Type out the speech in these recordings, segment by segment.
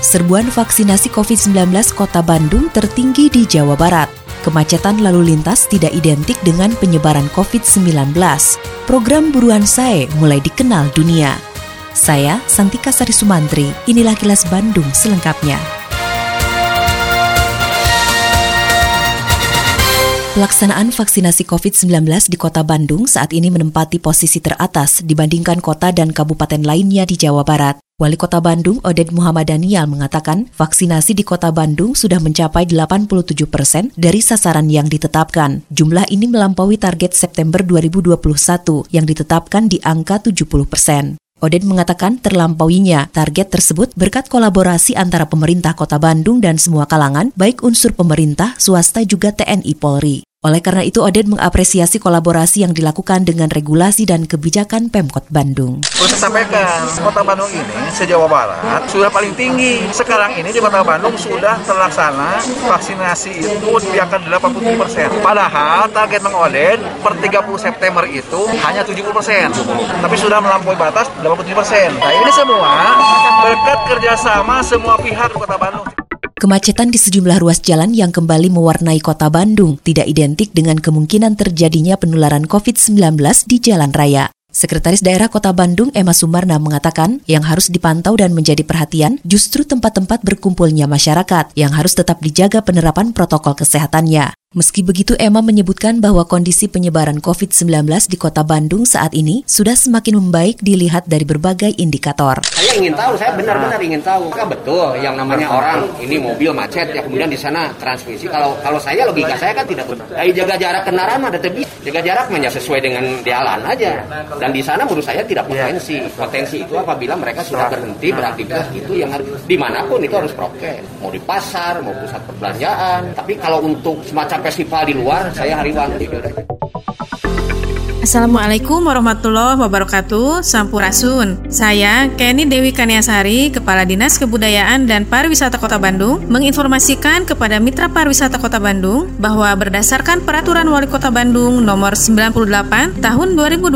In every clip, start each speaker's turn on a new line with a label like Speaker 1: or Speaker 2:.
Speaker 1: Serbuan vaksinasi COVID-19 Kota Bandung tertinggi di Jawa Barat. Kemacetan lalu lintas tidak identik dengan penyebaran COVID-19. Program Buruan Sae mulai dikenal dunia. Saya, Santika Sari Sumantri, inilah kilas Bandung selengkapnya. Pelaksanaan vaksinasi COVID-19 di kota Bandung saat ini menempati posisi teratas dibandingkan kota dan kabupaten lainnya di Jawa Barat. Wali Kota Bandung, Oded Muhammad Daniel, mengatakan vaksinasi di Kota Bandung sudah mencapai 87 persen dari sasaran yang ditetapkan. Jumlah ini melampaui target September 2021 yang ditetapkan di angka 70 persen. Oded mengatakan terlampauinya target tersebut berkat kolaborasi antara pemerintah kota Bandung dan semua kalangan, baik unsur pemerintah, swasta juga TNI Polri. Oleh karena itu, Oded mengapresiasi kolaborasi yang dilakukan dengan regulasi dan kebijakan Pemkot Bandung.
Speaker 2: Perlu saya sampaikan, Kota Bandung ini se-Jawa Barat sudah paling tinggi. Sekarang ini di Kota Bandung sudah terlaksana vaksinasi itu di angka 80 persen. Padahal target Mang Oded per 30 September itu hanya 70 persen. Tapi sudah melampaui batas 87 persen. Nah ini semua berkat kerjasama semua pihak di Kota Bandung.
Speaker 1: Kemacetan di sejumlah ruas jalan yang kembali mewarnai kota Bandung tidak identik dengan kemungkinan terjadinya penularan COVID-19 di jalan raya. Sekretaris Daerah Kota Bandung Emma Sumarna mengatakan yang harus dipantau dan menjadi perhatian justru tempat-tempat berkumpulnya masyarakat yang harus tetap dijaga penerapan protokol kesehatannya. Meski begitu, Emma menyebutkan bahwa kondisi penyebaran COVID-19 di kota Bandung saat ini sudah semakin membaik dilihat dari berbagai indikator.
Speaker 3: Saya ingin tahu, saya benar-benar ingin tahu. Kan betul yang namanya orang ini mobil macet ya kemudian di sana transmisi. Kalau kalau saya logika saya kan tidak benar. Dari jaga jarak kendaraan ada tebih. Jaga jarak hanya sesuai dengan jalan aja. Dan di sana menurut saya tidak potensi. Potensi itu apabila mereka sudah berhenti beraktivitas itu yang harus di mana pun itu harus prokes. Mau di pasar, mau pusat perbelanjaan. Tapi kalau untuk semacam festival di luar saya hariwan gitu.
Speaker 4: Assalamualaikum warahmatullahi wabarakatuh. Sampurasun. Saya Kenny Dewi Kaniasari Kepala Dinas Kebudayaan dan Pariwisata Kota Bandung Menginformasikan kepada Mitra Pariwisata Kota Bandung Bahwa berdasarkan Peraturan Wali Kota Bandung Nomor 98 Tahun 2021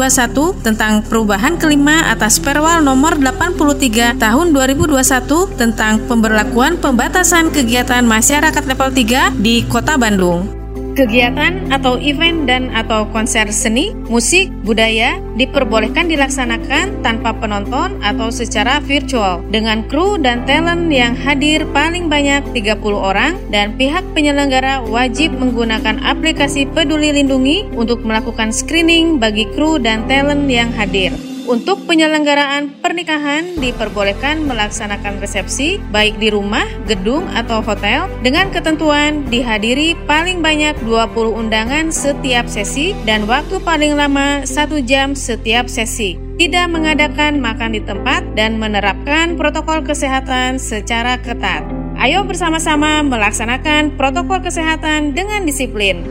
Speaker 4: Tentang perubahan kelima atas Perwal Nomor 83 Tahun 2021 Tentang pemberlakuan pembatasan kegiatan masyarakat level 3 di Kota Bandung Kegiatan atau event dan atau konser seni, musik, budaya diperbolehkan dilaksanakan tanpa penonton atau secara virtual dengan kru dan talent yang hadir paling banyak 30 orang dan pihak penyelenggara wajib menggunakan aplikasi Peduli Lindungi untuk melakukan screening bagi kru dan talent yang hadir. Untuk penyelenggaraan pernikahan diperbolehkan melaksanakan resepsi baik di rumah, gedung, atau hotel dengan ketentuan dihadiri paling banyak 20 undangan setiap sesi dan waktu paling lama 1 jam setiap sesi. Tidak mengadakan makan di tempat dan menerapkan protokol kesehatan secara ketat. Ayo bersama-sama melaksanakan protokol kesehatan dengan disiplin.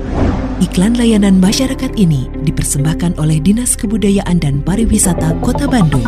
Speaker 1: Iklan layanan masyarakat ini dipersembahkan oleh Dinas Kebudayaan dan Pariwisata Kota Bandung.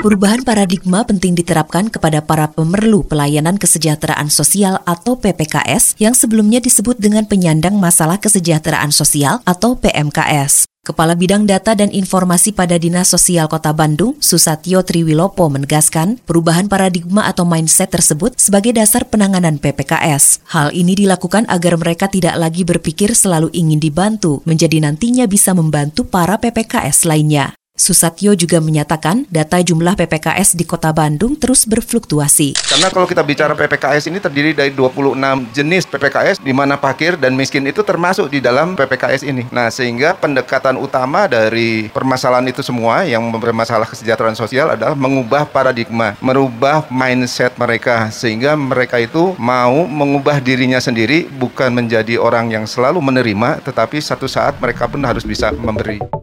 Speaker 1: Perubahan paradigma penting diterapkan kepada para pemerlu pelayanan kesejahteraan sosial atau PPKS yang sebelumnya disebut dengan penyandang masalah kesejahteraan sosial atau PMKS. Kepala Bidang Data dan Informasi pada Dinas Sosial Kota Bandung, Susatyo Triwilopo menegaskan perubahan paradigma atau mindset tersebut sebagai dasar penanganan PPKS. Hal ini dilakukan agar mereka tidak lagi berpikir selalu ingin dibantu, menjadi nantinya bisa membantu para PPKS lainnya. Susatyo juga menyatakan data jumlah PPKS di Kota Bandung terus berfluktuasi.
Speaker 5: Karena kalau kita bicara PPKS ini terdiri dari 26 jenis PPKS di mana fakir dan miskin itu termasuk di dalam PPKS ini. Nah, sehingga pendekatan utama dari permasalahan itu semua yang bermasalah kesejahteraan sosial adalah mengubah paradigma, merubah mindset mereka sehingga mereka itu mau mengubah dirinya sendiri bukan menjadi orang yang selalu menerima tetapi satu saat mereka pun harus bisa memberi.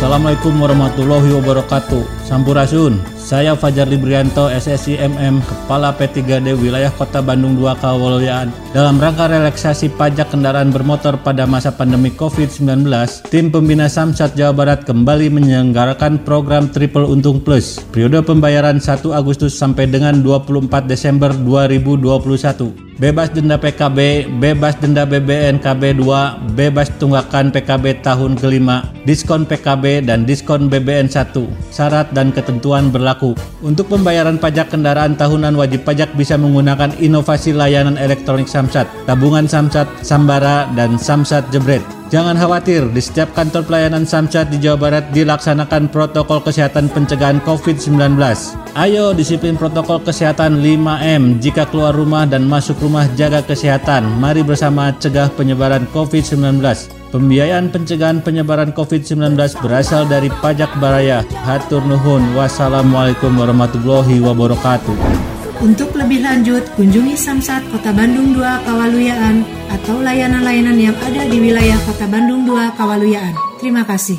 Speaker 6: Assalamualaikum warahmatullahi wabarakatuh. Sampurasun. Saya Fajar Librianto, SSI MM, Kepala P3D Wilayah Kota Bandung 2 Kawalyaan. Dalam rangka relaksasi pajak kendaraan bermotor pada masa pandemi COVID-19, tim pembina Samsat Jawa Barat kembali menyelenggarakan program Triple Untung Plus. Periode pembayaran 1 Agustus sampai dengan 24 Desember 2021 bebas denda PKB, bebas denda BBN KB2, bebas tunggakan PKB tahun kelima, diskon PKB dan diskon BBN 1. Syarat dan ketentuan berlaku. Untuk pembayaran pajak kendaraan tahunan wajib pajak bisa menggunakan inovasi layanan elektronik Samsat, tabungan Samsat, Sambara, dan Samsat Jebret. Jangan khawatir, di setiap kantor pelayanan Samsat di Jawa Barat dilaksanakan protokol kesehatan pencegahan COVID-19. Ayo disiplin protokol kesehatan 5M. Jika keluar rumah dan masuk rumah jaga kesehatan. Mari bersama cegah penyebaran COVID-19. Pembiayaan pencegahan penyebaran COVID-19 berasal dari pajak baraya. Hatur nuhun. Wassalamualaikum warahmatullahi wabarakatuh.
Speaker 7: Untuk lebih lanjut, kunjungi Samsat Kota Bandung 2 Kawaluyaan atau layanan-layanan yang ada di wilayah Kota Bandung 2 Kawaluyaan. Terima kasih.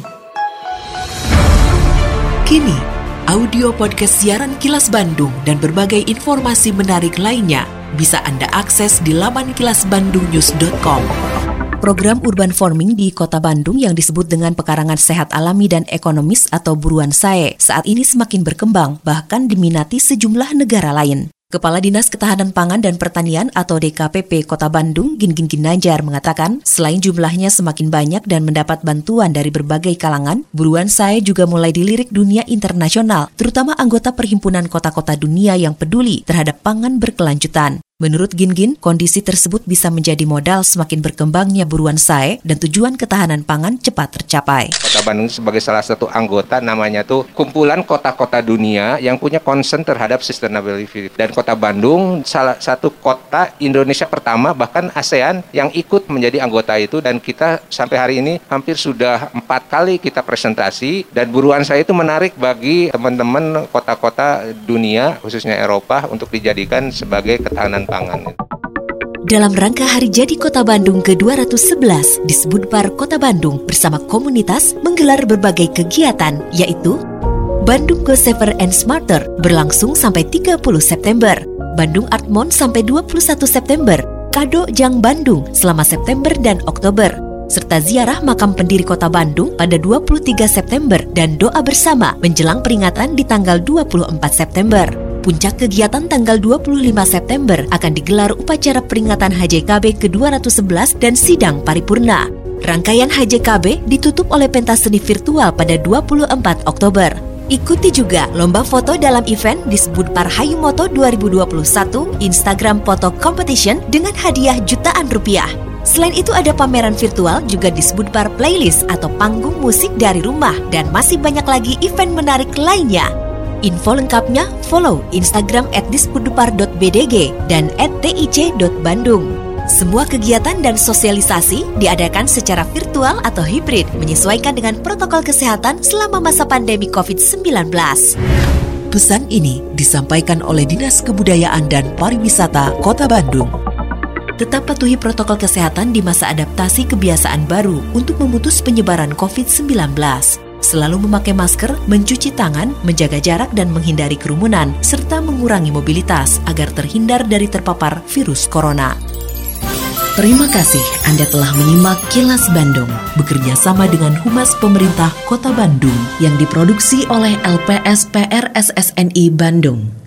Speaker 1: Kini, audio podcast siaran Kilas Bandung dan berbagai informasi menarik lainnya bisa Anda akses di laman kilasbandungnews.com. Program urban farming di Kota Bandung yang disebut dengan pekarangan sehat alami dan ekonomis atau buruan sae saat ini semakin berkembang bahkan diminati sejumlah negara lain. Kepala Dinas Ketahanan Pangan dan Pertanian atau DKPP Kota Bandung, Gin Gin Ginanjar mengatakan, selain jumlahnya semakin banyak dan mendapat bantuan dari berbagai kalangan, buruan saya juga mulai dilirik dunia internasional, terutama anggota Perhimpunan Kota-Kota Dunia yang peduli terhadap pangan berkelanjutan. Menurut Gin-Gin, kondisi tersebut bisa menjadi modal semakin berkembangnya buruan sae dan tujuan ketahanan pangan cepat tercapai.
Speaker 3: Kota Bandung sebagai salah satu anggota namanya tuh kumpulan kota-kota dunia yang punya concern terhadap sustainability. Dan Kota Bandung salah satu kota Indonesia pertama bahkan ASEAN yang ikut menjadi anggota itu dan kita sampai hari ini hampir sudah empat kali kita presentasi dan buruan saya itu menarik bagi teman-teman kota-kota dunia khususnya Eropa untuk dijadikan sebagai ketahanan pangan.
Speaker 1: Dalam rangka Hari Jadi Kota Bandung ke-211 di Sebudpar Kota Bandung bersama komunitas menggelar berbagai kegiatan yaitu Bandung Go Safer and Smarter berlangsung sampai 30 September, Bandung Art Mon sampai 21 September, Kado Jang Bandung selama September dan Oktober, serta ziarah makam pendiri kota Bandung pada 23 September dan doa bersama menjelang peringatan di tanggal 24 September. Puncak kegiatan tanggal 25 September akan digelar upacara peringatan HJKB ke-211 dan sidang paripurna. Rangkaian HJKB ditutup oleh pentas seni virtual pada 24 Oktober. Ikuti juga lomba foto dalam event disebut Parhayumoto 2021 Instagram Photo Competition dengan hadiah jutaan rupiah. Selain itu ada pameran virtual juga disebut bar playlist atau panggung musik dari rumah dan masih banyak lagi event menarik lainnya. Info lengkapnya follow Instagram at dispudupar.bdg dan at tic.bandung. Semua kegiatan dan sosialisasi diadakan secara virtual atau hibrid menyesuaikan dengan protokol kesehatan selama masa pandemi COVID-19. Pesan ini disampaikan oleh Dinas Kebudayaan dan Pariwisata Kota Bandung. Tetap patuhi protokol kesehatan di masa adaptasi kebiasaan baru untuk memutus penyebaran COVID-19 selalu memakai masker, mencuci tangan, menjaga jarak dan menghindari kerumunan, serta mengurangi mobilitas agar terhindar dari terpapar virus corona. Terima kasih Anda telah menyimak Kilas Bandung bekerja sama dengan Humas Pemerintah Kota Bandung yang diproduksi oleh LPSPR SSNI Bandung.